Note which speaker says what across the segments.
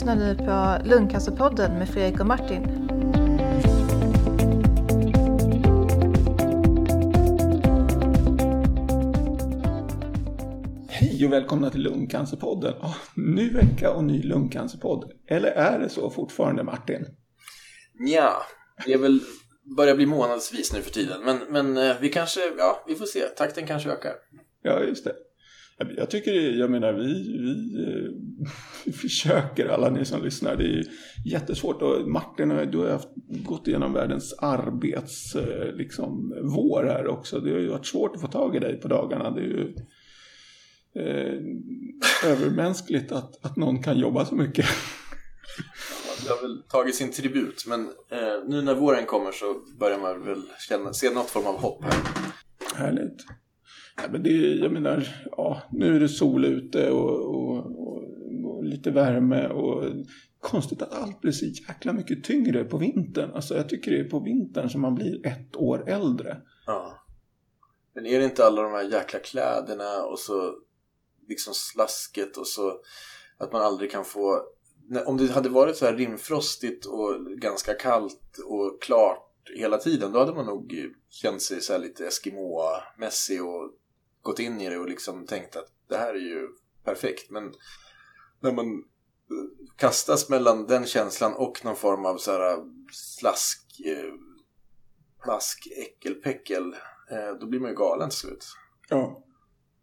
Speaker 1: lyssnar nu på Lungcancerpodden med Fredrik och Martin.
Speaker 2: Hej och välkomna till Lungcancerpodden. Oh, ny vecka och ny lungcancerpodd. Eller är det så fortfarande Martin?
Speaker 3: Ja, det är väl börjar bli månadsvis nu för tiden. Men, men eh, vi kanske, ja, vi får se. Takten kanske ökar.
Speaker 2: Ja, just det. Jag tycker, jag menar, vi, vi, vi försöker, alla ni som lyssnar. Det är jättesvårt. Och Martin, du har haft, gått igenom världens arbets, liksom, vår här också. Det har ju varit svårt att få tag i dig på dagarna. Det är ju eh, övermänskligt att, att någon kan jobba så mycket.
Speaker 3: det har väl tagit sin tribut, men eh, nu när våren kommer så börjar man väl känna, se något form av hopp här.
Speaker 2: Härligt. Ja, men det, jag menar, ja, nu är det sol ute och, och, och, och, lite värme och konstigt att allt blir så jäkla mycket tyngre på vintern. Alltså jag tycker det är på vintern som man blir ett år äldre.
Speaker 3: Ja. Men är det inte alla de här jäkla kläderna och så liksom slasket och så att man aldrig kan få om det hade varit så här rimfrostigt och ganska kallt och klart hela tiden, då hade man nog känt sig så lite eskimåmässig och gått in i det och liksom tänkt att det här är ju perfekt. Men när man kastas mellan den känslan och någon form av så här slask, eh, plask, äckelpäckel, eh, då blir man ju galen till slut.
Speaker 2: Ja.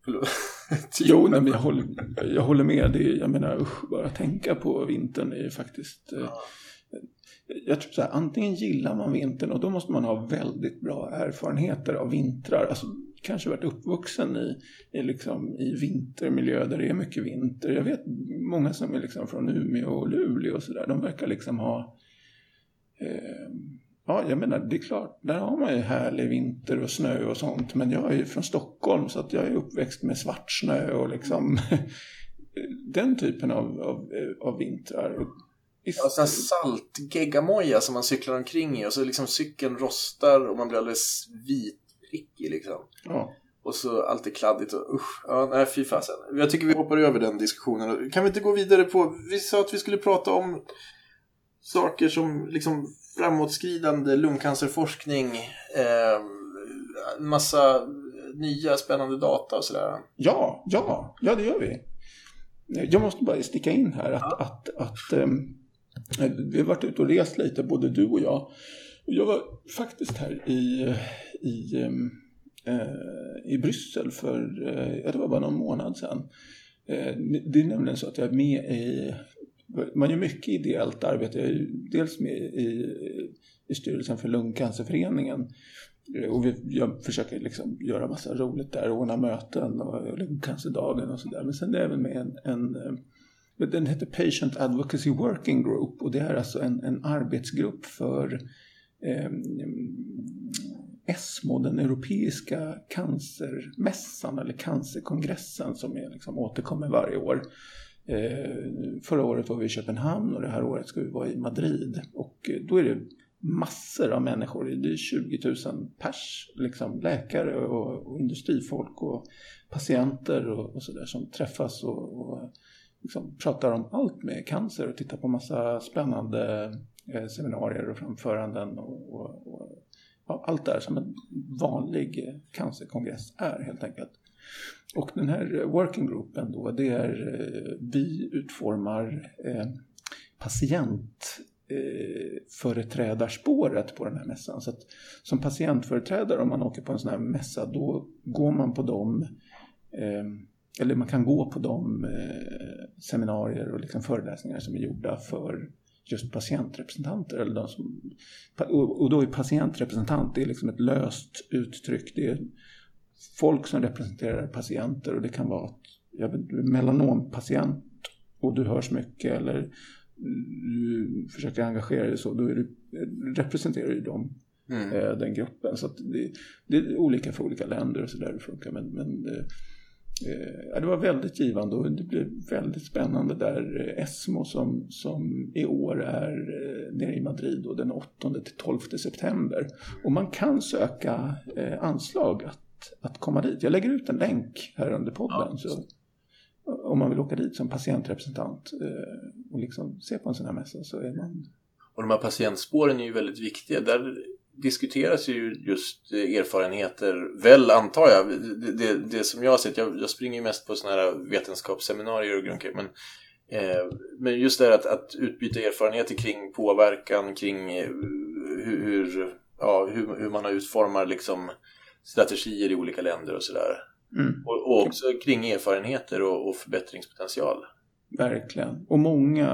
Speaker 2: jo, nej, men jag, håller, jag håller med. Det jag menar, usch, bara tänka på vintern är faktiskt... Eh, ja. Jag tror så här, antingen gillar man vintern och då måste man ha väldigt bra erfarenheter av vintrar. Alltså, kanske varit uppvuxen i, i, liksom, i vintermiljö där det är mycket vinter. Jag vet många som är liksom från Umeå och Luleå och sådär. De verkar liksom ha... Eh, ja, jag menar, det är klart, där har man ju härlig vinter och snö och sånt. Men jag är ju från Stockholm så att jag är uppväxt med svart snö och liksom den typen av, av, av vintrar.
Speaker 3: Ja, sån här saltgeggamoja som man cyklar omkring i och så liksom cykeln rostar och man blir alldeles vit vitprickig liksom.
Speaker 2: Ja.
Speaker 3: Och så allt är kladdigt och usch, ja nej fy fasen. Jag tycker vi hoppar över den diskussionen. Kan vi inte gå vidare på, vi sa att vi skulle prata om saker som liksom framåtskridande lungcancerforskning, eh, massa nya spännande data och sådär.
Speaker 2: Ja, ja, ja det gör vi. Jag måste bara sticka in här att, ja. att, att, att um, vi har varit ute och rest lite, både du och jag. Jag var faktiskt här i, i, ehm, eh, i Bryssel för, eh, ja det var bara någon månad sedan. Eh, det är nämligen så att jag är med i man gör mycket ideellt arbete. Jag är dels med i, i styrelsen för Lungcancerföreningen. Eh, och vi, jag försöker liksom göra massa roligt där, ordna möten och lungcancerdagen och sådär. Men sen är jag även med en, en den heter Patient Advocacy Working Group och det är alltså en, en arbetsgrupp för eh, ESMO, den europeiska cancermässan eller cancerkongressen som är, liksom, återkommer varje år. Eh, förra året var vi i Köpenhamn och det här året ska vi vara i Madrid. Och eh, då är det massor av människor, det är 20 000 pers, liksom läkare och, och industrifolk och patienter och, och sådär som träffas och, och liksom pratar om allt med cancer och tittar på massa spännande eh, seminarier och framföranden och, och, och allt där som en vanlig eh, cancerkongress är helt enkelt. Och den här eh, working groupen då, det är eh, vi utformar eh, patientföreträdarspåret på den här mässan. Så att som patientföreträdare om man åker på en sån här mässa då går man på de eh, eller man kan gå på de seminarier och liksom föreläsningar som är gjorda för just patientrepresentanter. Eller de som, och då är patientrepresentant det är liksom ett löst uttryck. Det är folk som representerar patienter och det kan vara att jag vet, melanompatient och du hörs mycket eller du försöker engagera dig så, då är du, representerar du dem, mm. eh, den gruppen. Så det, det, är olika för olika länder och så där det funkar. Men, men eh, det var väldigt givande och det blev väldigt spännande där ESMO som, som i år är eh, nere i Madrid då, den 8 till 12 september. Och man kan söka eh, anslag att att komma dit. Jag lägger ut en länk här under podden. Ja. Så, om man vill åka dit som patientrepresentant eh, och liksom se på en sån här mässa så är man...
Speaker 3: Och de här patientspåren är ju väldigt viktiga. Där diskuteras ju just erfarenheter, väl antar jag. Det, det, det som jag har sett, jag, jag springer ju mest på sådana här vetenskapsseminarier och grejer, men, eh, men just det här att, att utbyta erfarenheter kring påverkan, kring eh, hur, hur, ja, hur, hur man har utformat liksom, strategier i olika länder och sådär. Mm. Och, och, också kring erfarenheter och, och förbättringspotential.
Speaker 2: Verkligen. Och många,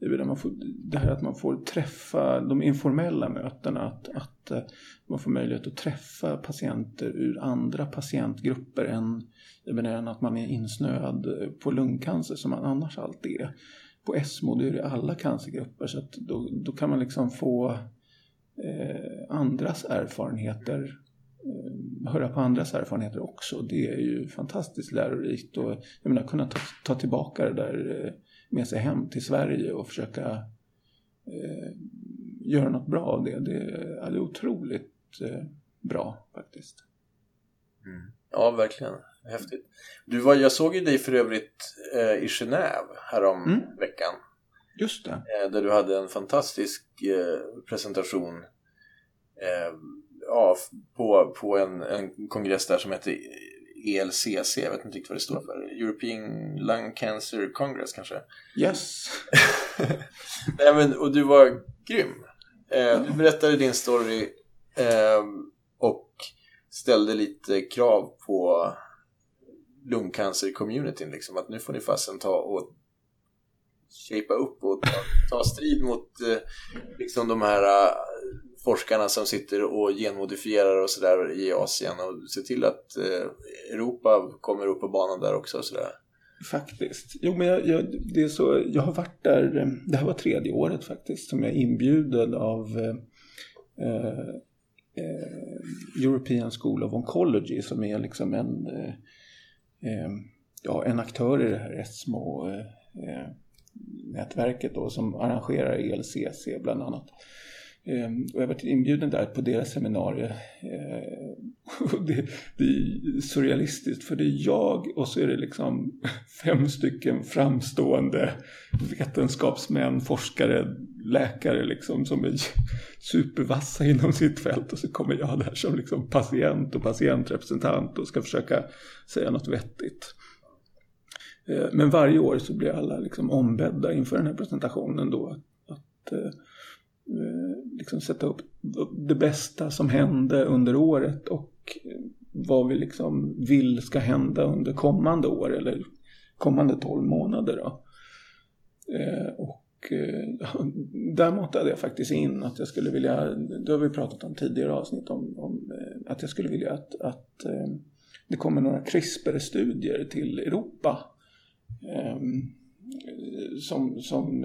Speaker 2: eh, det, man får, det här att man får träffa de informella mötena, att, att eh, man får möjlighet att träffa patienter ur andra patientgrupper än, än att man är insnöad på lungcancer som man annars alltid är. På ESMO är det alla cancergrupper så att då, då kan man liksom få eh, andras erfarenheter höra på andras erfarenheter också. Det är ju fantastiskt lärorikt och jag menar kunna ta, ta tillbaka det där eh, med sig hem till Sverige och försöka eh, göra något bra av det. Det, är, det är otroligt eh, bra faktiskt.
Speaker 3: Mm. Ja, verkligen. Häftigt. Du var, jag såg ju dig för övrigt eh, i Genève härom mm. veckan.
Speaker 2: Just det.
Speaker 3: Eh, där du hade en fantastisk presentation ja, på, på en, en kongress där som heter ELCC, jag vet inte riktigt vad det står för. European Lung Cancer Congress kanske?
Speaker 2: Yes!
Speaker 3: Nej, men, och du var grym. Eh, du berättade din story eh, och ställde lite krav på lungcancer-communityn. Liksom, att nu får ni fasen ta och shapea upp och ta, ta strid mot eh, liksom de här uh, forskarna som sitter och genmodifierar och sådär i Asien och se till att eh, Europa kommer upp på banan där också. Och sådär.
Speaker 2: Faktiskt. Jo, men jag, jag, det är så, jag har varit där, eh, det här var tredje året faktiskt, som jag är inbjuden av eh, eh, eh, European School of Oncology som är liksom en, eh, eh ja, en aktör i det här ESMO-nätverket eh, då, som arrangerar ELCC bland annat. Ehm, och jag varit inbjuden där på deras seminarium. Ehm, det, det, är surrealistiskt för det är jag och så är det liksom fem stycken framstående vetenskapsmän, forskare, läkare liksom som är supervassa inom sitt fält och så kommer jag där som liksom patient och patientrepresentant och ska försöka säga något vettigt. Ehm, men varje år så blir alla liksom ombedda inför den här presentationen då att eh, Eh, liksom sätta upp det bästa som hände under året och eh, vad vi liksom vill ska hända under kommande år eller kommande 12 månader. Då. Eh, och där matade jag faktiskt in att jag skulle vilja, det har vi pratat om tidigare avsnitt om, om att jag skulle vilja att, att det kommer några CRISPR-studier till Europa. Som, som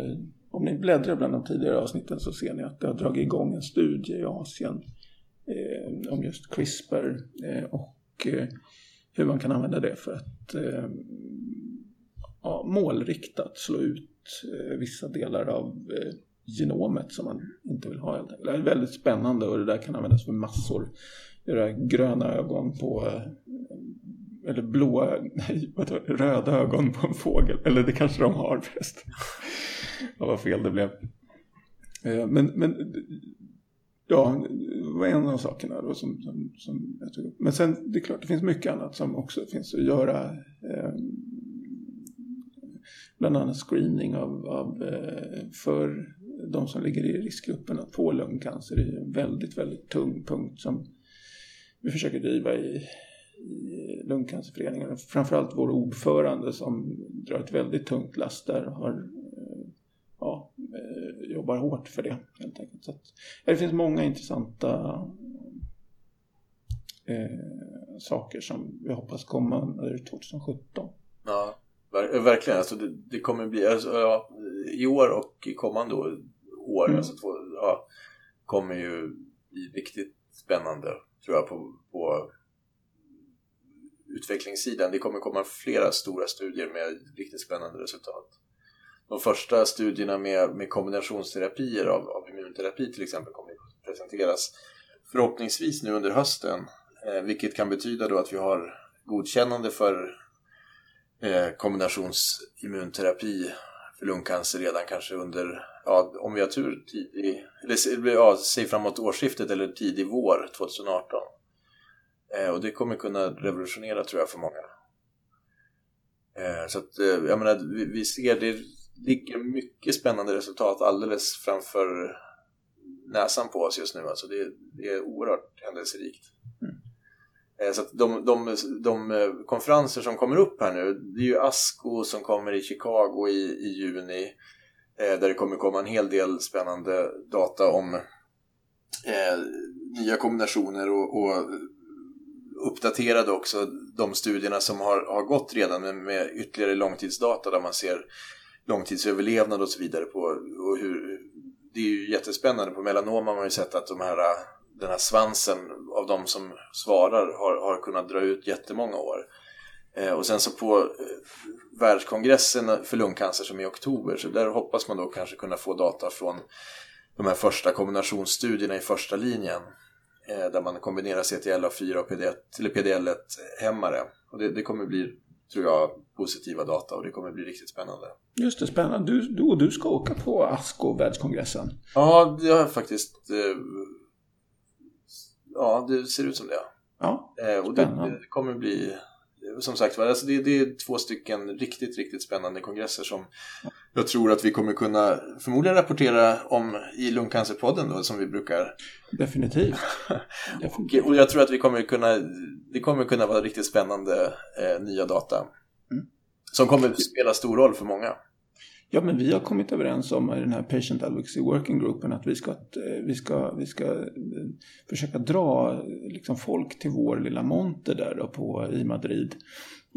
Speaker 2: om ni bläddrar bland de tidigare avsnitten så ser ni att det har dragit igång en studie i Asien eh, om just CRISPR eh, och eh, hur man kan använda det för att eh, ja, målriktat slå ut eh, vissa delar av eh, genomet som man inte vill ha. Det är väldigt spännande och det där kan användas för massor. Göra gröna ögon på eh, eller blåa, nej, röda ögon på en fågel. Eller det kanske de har förresten. Ja, vad fel det blev. Eh, men, men ja, det var en av sakerna då som, som, som jag tog upp. Men sen, det är klart, det finns mycket annat som också finns att göra. Eh, bland annat screening av, av, eh, för de som ligger i riskgruppen att få lungcancer. Det är en väldigt, väldigt tung punkt som vi försöker driva i Lungcancerföreningen. Framförallt vår ordförande som drar ett väldigt tungt last där har ja, eh, jobbar hårt för det helt enkelt. Så att, det finns många intressanta eh, saker som vi hoppas komma under 2017.
Speaker 3: Ja, ver verkligen. Alltså det, det kommer bli, alltså, ja, i år och i kommande år, mm. alltså två, ja, kommer ju bli riktigt spännande tror jag på, på utvecklingssidan. Det kommer komma flera stora studier med riktigt spännande resultat de första studierna med, med kombinationsterapier av, av immunterapi till exempel kommer att presenteras förhoppningsvis nu under hösten. Eh, vilket kan betyda då att vi har godkännande för eh, kombinationsimmunterapi för lungcancer redan kanske under, ja, om vi har tur, tidig, eller ja, säg framåt årsskiftet eller tidig vår 2018. Eh, och det kommer kunna revolutionera tror jag för många. Eh, så att, eh, jag menar, vi, vi ser det ligger mycket spännande resultat alldeles framför näsan på oss just nu. Alltså det, det är oerhört händelserikt. Mm. Så de, de, de, konferenser som kommer upp här nu, det är ju ASCO som kommer i Chicago i, i juni. Där det kommer komma en hel del spännande data om eh, nya kombinationer och, och uppdaterade också de studierna som har, har gått redan med, med ytterligare långtidsdata där man ser långtidsöverlevnad och så vidare på och hur det är ju jättespännande. På melanom har man ju sett att de här, den här svansen av de som svarar har, har kunnat dra ut jättemånga år. Eh, och sen så på eh, världskongressen för lungcancer som är i oktober så där hoppas man då kanske kunna få data från de här första kombinationsstudierna i första linjen där man kombinerar CTLA4 och PD1, eller PDL1-hämmare. Och det, det kommer bli tror jag, positiva data och det kommer bli riktigt spännande.
Speaker 2: Just det, spännande. Du, du, och du ska åka på ASCO, världskongressen.
Speaker 3: Ja, det har faktiskt... Eh, ja, det ser ut som det.
Speaker 2: Ja,
Speaker 3: eh, och det, det, kommer bli... Som sagt alltså det, det är två stycken riktigt, riktigt spännande kongresser som jag tror att vi kommer kunna förmodligen rapportera om i Lungcancerpodden då, som vi brukar.
Speaker 2: Definitivt.
Speaker 3: Definitivt. och, jag tror att vi kommer kunna, det kommer kunna vara riktigt spännande eh, nya data. Mm. Som kommer spela stor roll för många.
Speaker 2: Ja, men vi har kommit överens om i den här Patient Advocacy Working Groupen att vi ska, eh, vi ska, vi ska eh, försöka dra liksom, folk till vår lilla monter där då på, i Madrid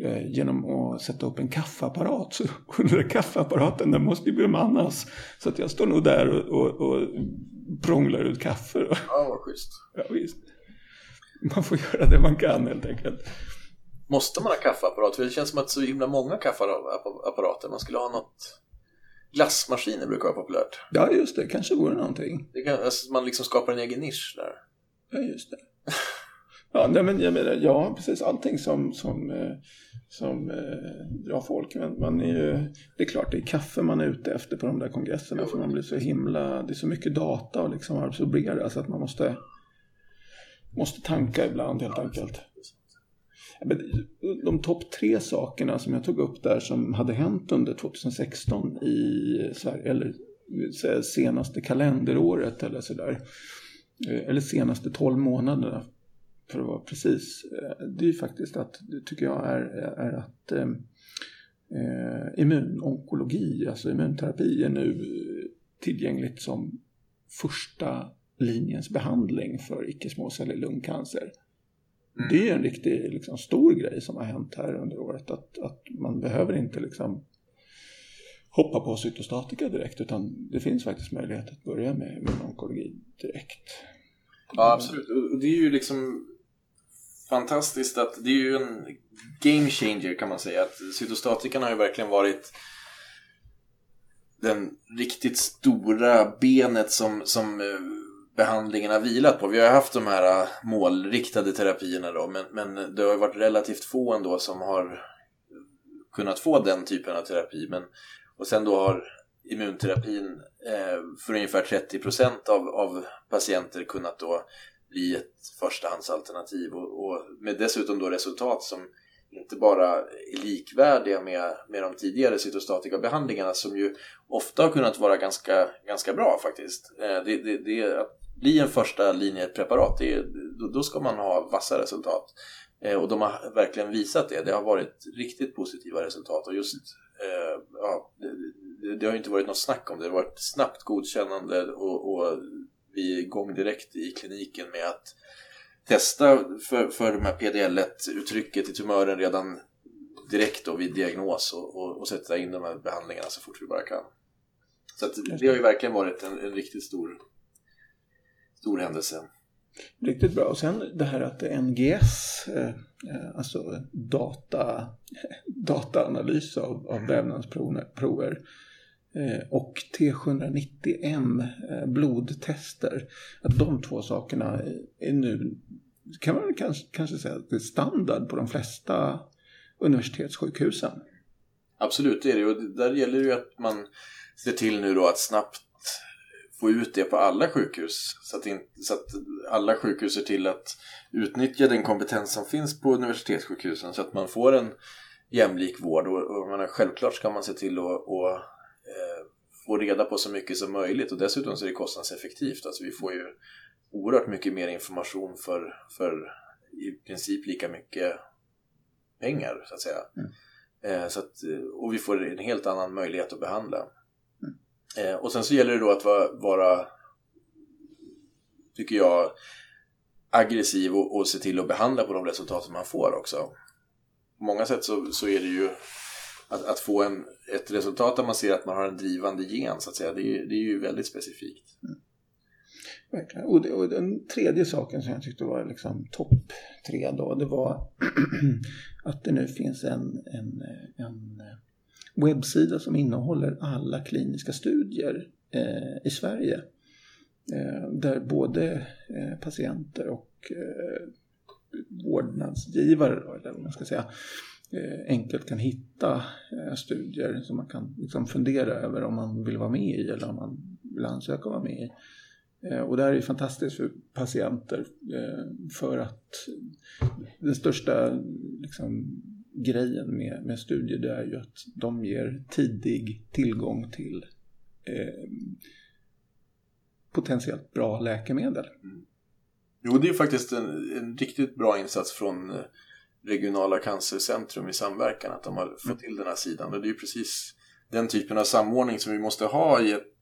Speaker 2: eh, genom att sätta upp en kaffeapparat. Så, där kaffeapparaten den måste ju bemannas. Så att jag står nog där och, och, och prånglar ut kaffe.
Speaker 3: Ja, vad schysst.
Speaker 2: Ja, visst. Man får göra det man kan helt enkelt.
Speaker 3: Måste man ha kaffeapparat? För det känns som att så himla många kaffeapparater. Man skulle ha något Glassmaskiner brukar vara populärt.
Speaker 2: Ja, just det. Kanske vore någonting.
Speaker 3: Det kan, alltså, man liksom skapar en egen nisch där.
Speaker 2: Ja, just det. Ja, nej, men jag menar, ja, precis allting som, som, eh, som eh, drar folk. Men man är ju, det är klart, det är kaffe man är ute efter på de där kongresserna. Jo. För man blir så himla, det är så mycket data och liksom absorbera så att man måste, måste tanka ibland helt enkelt. De topp tre sakerna som jag tog upp där som hade hänt under 2016 i Sverige, eller eh, senaste kalenderåret eller sådär. Eh, eller senaste 12 månaderna för att vara precis. Eh, det är ju faktiskt att, det tycker jag är, är att eh, immunonkologi, alltså immunterapi är nu tillgängligt som första linjens behandling för icke-småcellig lungcancer. Mm. Det är en riktigt liksom, stor grej som har hänt här under året. Att, att man behöver inte liksom, hoppa på cytostatika direkt utan det finns faktiskt möjlighet att börja med, med onkologi direkt.
Speaker 3: Ja, absolut. Och det är ju liksom fantastiskt att det är ju en game changer kan man säga. Att cytostatikan har ju verkligen varit den riktigt stora benet som, som behandlingen har vilat på. Vi har haft de här äh, målriktade terapierna då, men, men det har varit relativt få ändå som har kunnat få den typen av terapi. Men, och sen då har immunterapin eh, för ungefär 30% av, av patienter kunnat då bli ett förstahandsalternativ och, och med dessutom då resultat som inte bara är likvärdiga med, med de tidigare cytostatika behandlingarna som ju ofta har kunnat vara ganska, ganska bra faktiskt. Eh, det, det, det, att bli en första linje preparat, det då, då ska man ha vassa resultat. Eh, och de har verkligen visat det. Det har varit riktigt positiva resultat och just eh, ja, det, det, har inte varit något snack om det. Det har varit snabbt godkännande och, och vi är igång direkt i kliniken med att testa för, för de här PDL1-uttrycket i tumören redan direkt då vid diagnos och, och, och, sätta in de här behandlingarna så fort vi bara kan. Så det har ju verkligen varit en, en riktigt stor stor händelse.
Speaker 2: Riktigt bra. Och sen det här att NGS, eh, eh, alltså data, dataanalys av, av vävnadsprover eh, och T790M blodtester, att de två sakerna är nu, kan man kanske, kanske säga att det är standard på de flesta universitetssjukhusen.
Speaker 3: Absolut, det är det. Och där gäller det ju att man ser till nu då att snabbt få ut det på alla sjukhus. Så att, in, så att alla sjukhus ser till att utnyttja den kompetens som finns på universitetssjukhusen så att man får en jämlik vård. Och, och menar, självklart ska man se till att och, eh, få reda på så mycket som möjligt och dessutom så är det kostnadseffektivt. Alltså vi får ju oerhört mycket mer information för, för i princip lika mycket pengar så att säga. Mm. Eh, så att, och vi får en helt annan möjlighet att behandla. Mm. Eh, och sen så gäller det då att vara, vara tycker jag, aggressiv och, och se till att behandla på de resultat man får också. På många sätt så, så är det ju att, att få en, ett resultat där man ser att man har en drivande gen så att säga, det är, det är ju väldigt specifikt. Mm.
Speaker 2: Verkligen. Och, det, och, den tredje saken som jag tyckte var liksom topp tre då, det var att det nu finns en, en, en webbsida som innehåller alla kliniska studier eh, i Sverige. Eh, där både eh, patienter och eh, vårdnadsgivare, eller vad man ska säga, eh, enkelt kan hitta eh, studier som man kan liksom fundera över om man vill vara med i eller om man vill ansöka om att vara med i. Eh, och det här är fantastiskt för patienter eh, för att den största liksom, grejen med, med studier det är ju att de ger tidig tillgång till eh, potentiellt bra läkemedel. Mm.
Speaker 3: Jo, det är faktiskt en, en, riktigt bra insats från eh, regionala cancercentrum i samverkan att de har fått mm. till den här sidan. Och det är ju precis den typen av samordning som vi måste ha i ett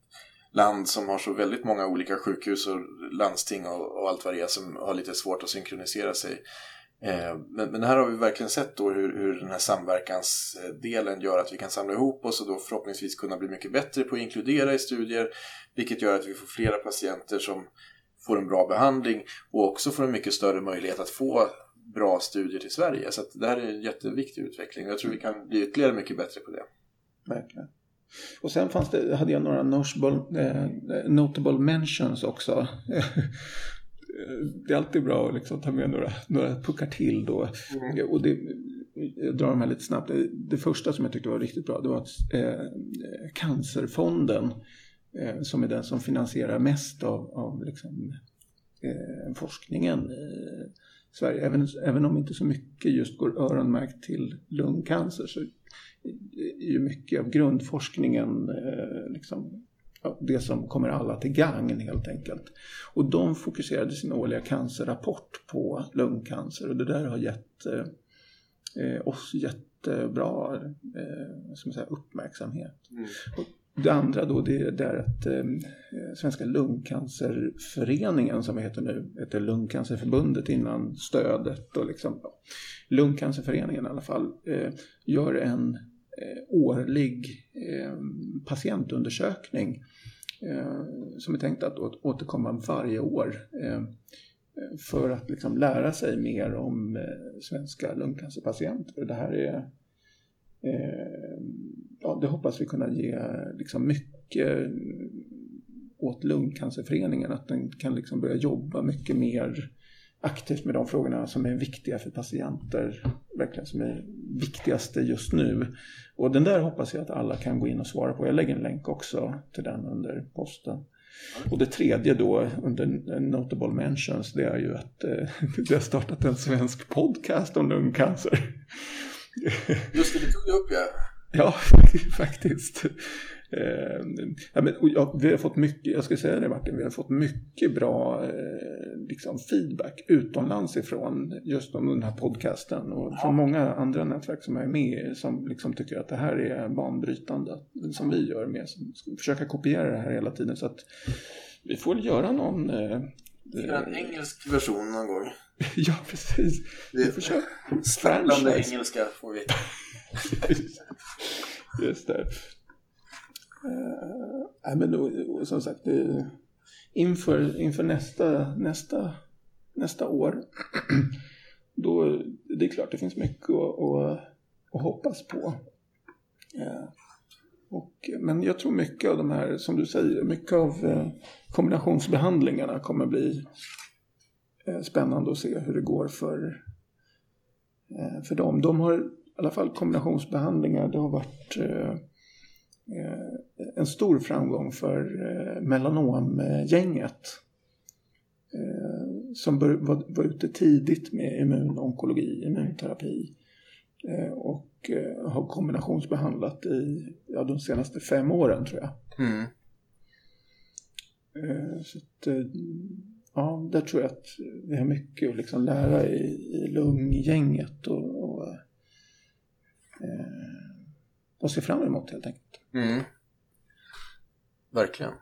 Speaker 3: land som har så väldigt många olika sjukhus och landsting och, och allt vad det är som har lite svårt att synkronisera sig. Eh, men, men här har vi verkligen sett då hur, hur den här samverkansdelen gör att vi kan samla ihop oss och då förhoppningsvis kunna bli mycket bättre på att inkludera i studier. Vilket gör att vi får flera patienter som får en bra behandling och också får en mycket större möjlighet att få bra studier till Sverige. Så det här är en jätteviktig utveckling och jag tror vi kan bli ytterligare mycket bättre på det.
Speaker 2: Verkligen. Och sen fanns det, hade jag några notable, eh, notable mentions också. det är alltid bra att liksom ta med några, några puckar till då. Mm. Och det, jag drar de här lite snabbt. Det, första som jag tyckte var riktigt bra det var att eh, Cancerfonden eh, som är den som finansierar mest av, av liksom, eh, forskningen i Sverige. Även, även om inte så mycket just går öronmärkt till lungcancer så är ju mycket av grundforskningen eh, liksom, det som kommer alla till gagn helt enkelt. Och de fokuserade sin årliga cancerrapport på lungcancer och det där har gett eh, oss jättebra eh, som säga, uppmärksamhet. Mm det andra då det är att eh, Svenska lungcancerföreningen som heter nu, heter Lungcancerförbundet innan stödet och liksom, ja, Lungcancerföreningen i alla fall, eh, gör en Eh, årlig eh, patientundersökning eh, som är tänkt att återkomma varje år ehm, för att liksom lära sig mer om eh, svenska lungcancerpatienter. Det här är ehm, ja, det hoppas vi kunna ge liksom mycket åt Lungcancerföreningen, att den kan liksom börja jobba mycket mer aktivt med de frågorna som är viktiga för patienter, verkligen som är viktigaste just nu. Och den där hoppas jag att alla kan gå in och svara på. Jag lägger en länk också till den under posten. Och det tredje då under Notable Mentions det är ju att eh, det har startat en svensk podcast om lungcancer.
Speaker 3: Just det, det tog du upp ja.
Speaker 2: Ja, faktiskt. Eh, ja, men, ja, vi har fått mycket, jag ska säga det Martin, vi har fått mycket bra eh, liksom feedback utomlands ifrån just om den här podcasten och ja. från många andra nätverk som är med som liksom tycker att det här är banbrytande som vi gör med, som försöka kopiera det här hela tiden så att vi får göra någon
Speaker 3: eh, en engelsk version någon gång.
Speaker 2: ja, precis.
Speaker 3: Vi får köra. Stapplande engelska får vi.
Speaker 2: Just det. Uh, men då, som sagt, det, inför, inför nästa, nästa, nästa år, då det är klart det finns mycket att, att, att hoppas på. Uh, och, men jag tror mycket av de här, som du säger, mycket av uh, kombinationsbehandlingarna kommer bli eh, spännande att se hur det går för, eh, för dem. De har alla fall kombinationsbehandlingar, det har varit eh, en stor framgång för melanomgänget. Som var, ute tidigt med immunonkologi, immunterapi. Och har kombinationsbehandlat i ja, de senaste fem åren tror jag. Mm. Eh, så att, eh, ja, där tror jag att vi har mycket att liksom lära i, i lunggänget och, och, eh, och se fram emot helt enkelt. Mm.
Speaker 3: Verkligen.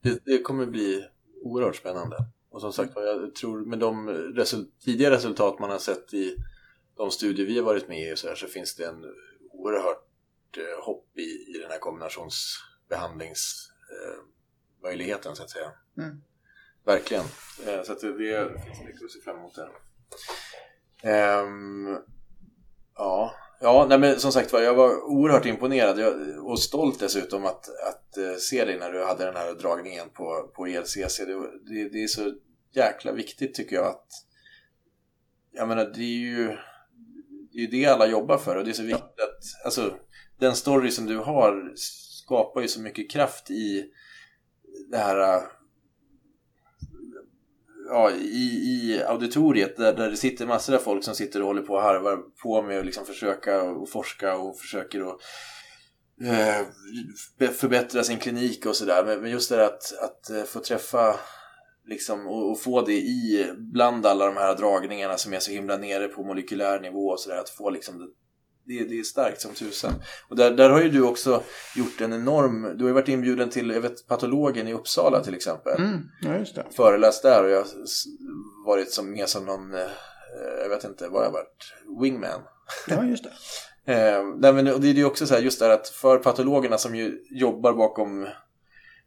Speaker 3: Det, det, kommer bli oerhört spännande. Och som sagt jag tror med de result tidiga resultat man har sett i de studier vi har varit med i så, här, så finns det en oerhört hopp i, i den här kombinationsbehandlings eh, så att säga. Mm. Verkligen. Eh, så att det, finns mycket att se fram emot där. Um, ja, ja nej men som sagt var, jag var oerhört imponerad och stolt dessutom att, att uh, se dig när du hade den här dragningen på, på ELCC. Det, det, det är så jäkla viktigt tycker jag att jag menar det är ju det är det alla jobbar för och det är så viktigt att alltså, den story som du har skapar ju så mycket kraft i det här äh, ja, i, i auditoriet där, där det sitter massor av folk som sitter och håller på och harvar på med att liksom försöka och forska och försöker att eh, förbättra sin klinik och sådär. Men just det där att, att eh, få träffa liksom, och, och, få det i bland alla de här dragningarna som är så himla nere på molekylär nivå och sådär. Att få liksom det, det är starkt som tusan. Och där, där har ju du också gjort en enorm... Du har ju varit inbjuden till jag vet, patologen i Uppsala till exempel.
Speaker 2: Mm, ja, just det.
Speaker 3: Föreläst där och jag har varit som, mer som någon... Eh, jag vet inte vad jag varit. Wingman.
Speaker 2: Ja, just det.
Speaker 3: eh, nej, men det är ju också så här, just det att för patologerna som ju jobbar bakom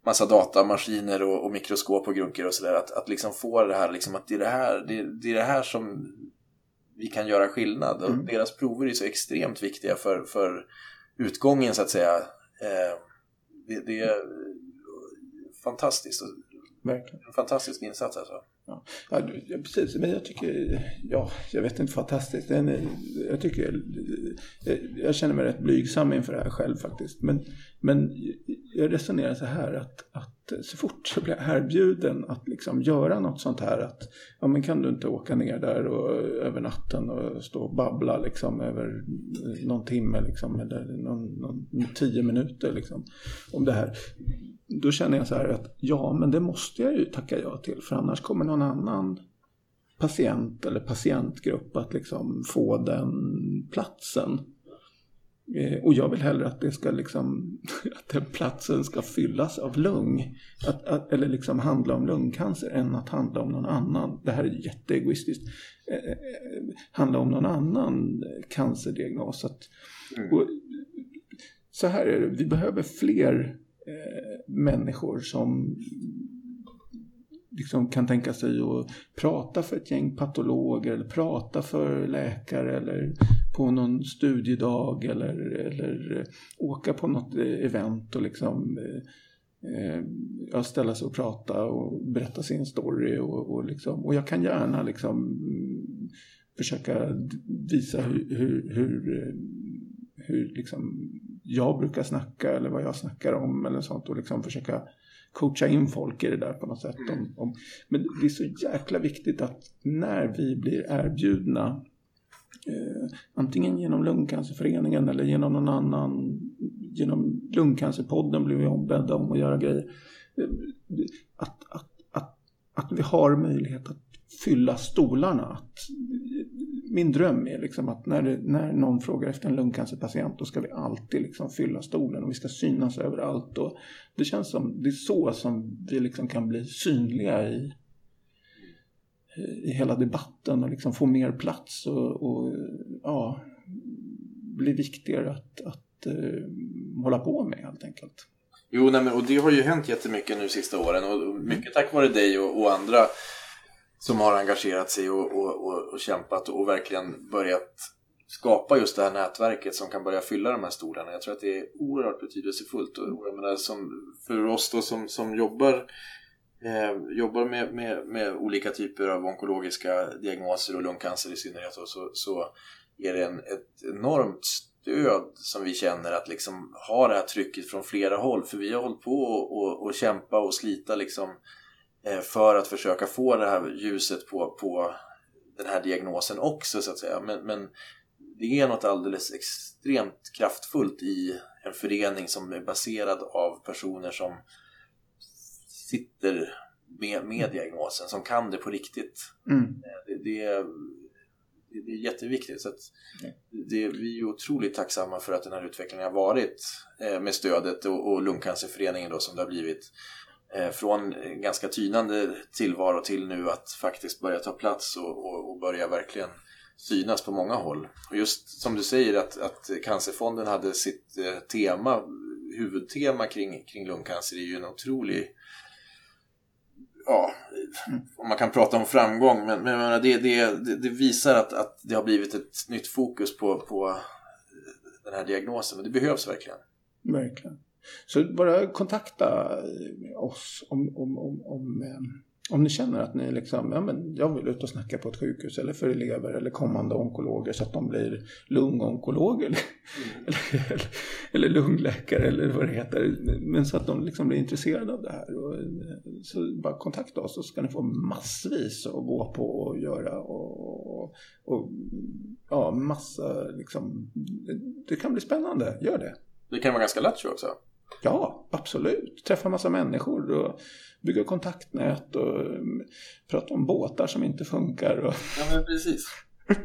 Speaker 3: massa datamaskiner och, och mikroskop och grunker och sådär. Att, att liksom få det här, liksom, att det är det här, det, det är det här som vi kan göra skillnad. Och mm. deras prover är så extremt viktiga för, för utgången så att säga. Eh, det, det, är fantastiskt. Verkligen. En fantastisk insats alltså.
Speaker 2: Ja. Ja, precis, men jag tycker, ja, jag vet inte, fantastiskt. Jag tycker, jag känner mig rätt blygsam inför det här själv faktiskt. Men, men jag resonerar så här att, att så fort jag blir erbjuden att liksom göra något sånt här att ja men kan du inte åka ner där och, över natten och stå och babbla liksom över någon timme liksom eller någon, någon, tio minuter liksom om det här då känner jag så här att ja, men det måste jag ju tacka ja till för annars kommer någon annan patient eller patientgrupp att liksom få den platsen. Eh, och jag vill hellre att det ska liksom, att den platsen ska fyllas av lung. Att, att, eller liksom handla om lungcancer än att handla om någon annan. Det här är jätteegoistiskt. Eh, eh, handla om någon annan cancerdiagnos. Att, mm. och, så här är det, vi behöver fler Eh, människor som liksom kan tänka sig att prata för ett gäng patologer eller prata för läkare eller på någon studiedag eller, eller eh, åka på något eh, event och liksom eh, eh ställa sig och prata och berätta sin story och, och, liksom, och jag kan gärna liksom mm, försöka visa hur, hur, hur, hur liksom jag brukar snacka eller vad jag snackar om eller sånt och liksom försöka coacha in folk i det där på något sätt. Om, om, men det är så jäkla viktigt att när vi blir erbjudna eh, antingen genom Lungcancerföreningen eller genom någon annan, genom Lungcancerpodden blir vi ombedda om att göra grejer. Eh, att, att, att, att vi har möjlighet att fylla stolarna. Att min dröm är liksom att när, när någon frågar efter en lungcancerpatient då ska vi alltid liksom fylla stolen och vi ska synas överallt. Och det känns som det är så som vi liksom kan bli synliga i, i hela debatten och liksom få mer plats och, och ja, bli viktigare att, att uh, hålla på med helt enkelt.
Speaker 3: Jo, nej, men, och det har ju hänt jättemycket nu sista åren och mycket tack vare dig och, och andra som har engagerat sig och, och, och, och, kämpat och verkligen börjat skapa just det här nätverket som kan börja fylla de här stolarna. Jag tror att det är oerhört betydelsefullt. Och jag menar, som, för oss då som, som jobbar, eh, jobbar med, med, med, olika typer av onkologiska diagnoser och lungcancer i synnerhet så, så, så är det en, ett enormt stöd som vi känner att liksom ha det här trycket från flera håll. För vi har hållit på och, och, och kämpa och slita liksom eh, för att försöka få det här ljuset på, på den här diagnosen också så att säga. Men, men det är något alldeles extremt kraftfullt i en förening som är baserad av personer som sitter med, med diagnosen, som kan det på riktigt.
Speaker 2: Mm.
Speaker 3: Det, det, det är jätteviktigt. Så det, vi är otroligt tacksamma för att den här utvecklingen har varit eh, med stödet och, och Lungcancerföreningen då som det har blivit. Eh, från eh, ganska tynande tillvaro till nu att faktiskt börja ta plats och, och, och börja verkligen synas på många håll. Och just som du säger att, att Cancerfonden hade sitt eh, tema, huvudtema kring, kring lungcancer är ju en otrolig ja, om man kan prata om framgång, men, men det, det, det, visar att, att det har blivit ett nytt fokus på, på den här diagnosen. Men det behövs verkligen.
Speaker 2: Verkligen. Så bara kontakta oss om, om, om, om eh, om ni känner att ni liksom, ja men jag vill ut och snacka på ett sjukhus eller för elever eller kommande onkologer så att de blir lungonkologer eller, mm. eller, eller, lungläkare eller vad det heter. Men så att de liksom blir intresserade av det här. Och, så bara kontakta oss så ska ni få massvis att gå på och göra och, och, och ja, massa liksom, det kan bli spännande, gör det.
Speaker 3: Det kan vara ganska lätt tror jag också.
Speaker 2: Ja, absolut. Träffa massa människor och bygga kontaktnät och mm, prata om båtar som inte funkar. Och...
Speaker 3: Ja, men precis.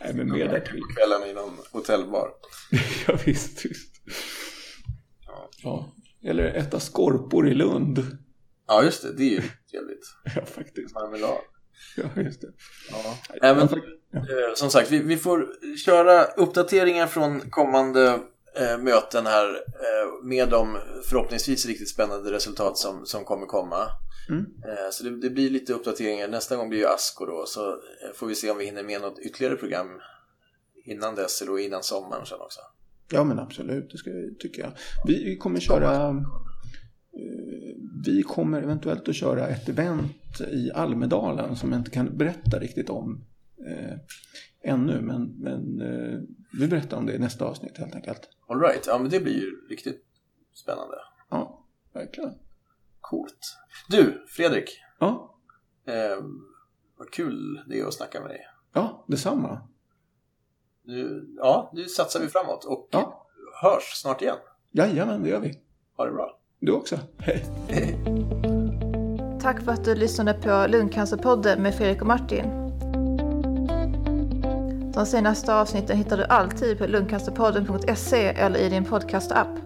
Speaker 2: Nej, men mer därtill.
Speaker 3: Kvällarna i någon hotellbar.
Speaker 2: ja, visst, visst. Ja. ja. Eller äta skorpor i Lund.
Speaker 3: Ja, just det. Det är ju trevligt.
Speaker 2: ja, faktiskt.
Speaker 3: Marmelad.
Speaker 2: Ja, just det.
Speaker 3: Ja. Även, ja. Eh, som sagt, vi, vi får köra uppdateringar från kommande möten här eh, med de förhoppningsvis riktigt spännande resultat som, som kommer komma. Mm. Eh, så det, det, blir lite uppdateringar. Nästa gång blir ju Asko då så eh, får vi se om vi hinner med något ytterligare program innan dess eller innan sommaren sen också.
Speaker 2: Ja men absolut, det ska, tycker jag. Vi kommer köra eh, vi kommer eventuellt att köra ett event i Almedalen som jag inte kan berätta riktigt om eh, ännu. Men, men eh, vi berättar om det i nästa avsnitt helt enkelt.
Speaker 3: All right. ja men det blir ju riktigt spännande.
Speaker 2: Ja, verkligen.
Speaker 3: Coolt. Du, Fredrik.
Speaker 2: Ja?
Speaker 3: Eh, vad kul det är att snacka med dig.
Speaker 2: Ja, detsamma.
Speaker 3: Nu, ja, nu satsar vi framåt och
Speaker 2: ja.
Speaker 3: hörs snart igen.
Speaker 2: Jajamän, det gör vi.
Speaker 3: Ha det bra.
Speaker 2: Du också. Hej.
Speaker 3: Hej.
Speaker 1: Tack för att du lyssnade på Lungcancerpodden med Fredrik och Martin. De senaste avsnitten hittar du alltid på lungcancerpodden.se eller i din podcastapp.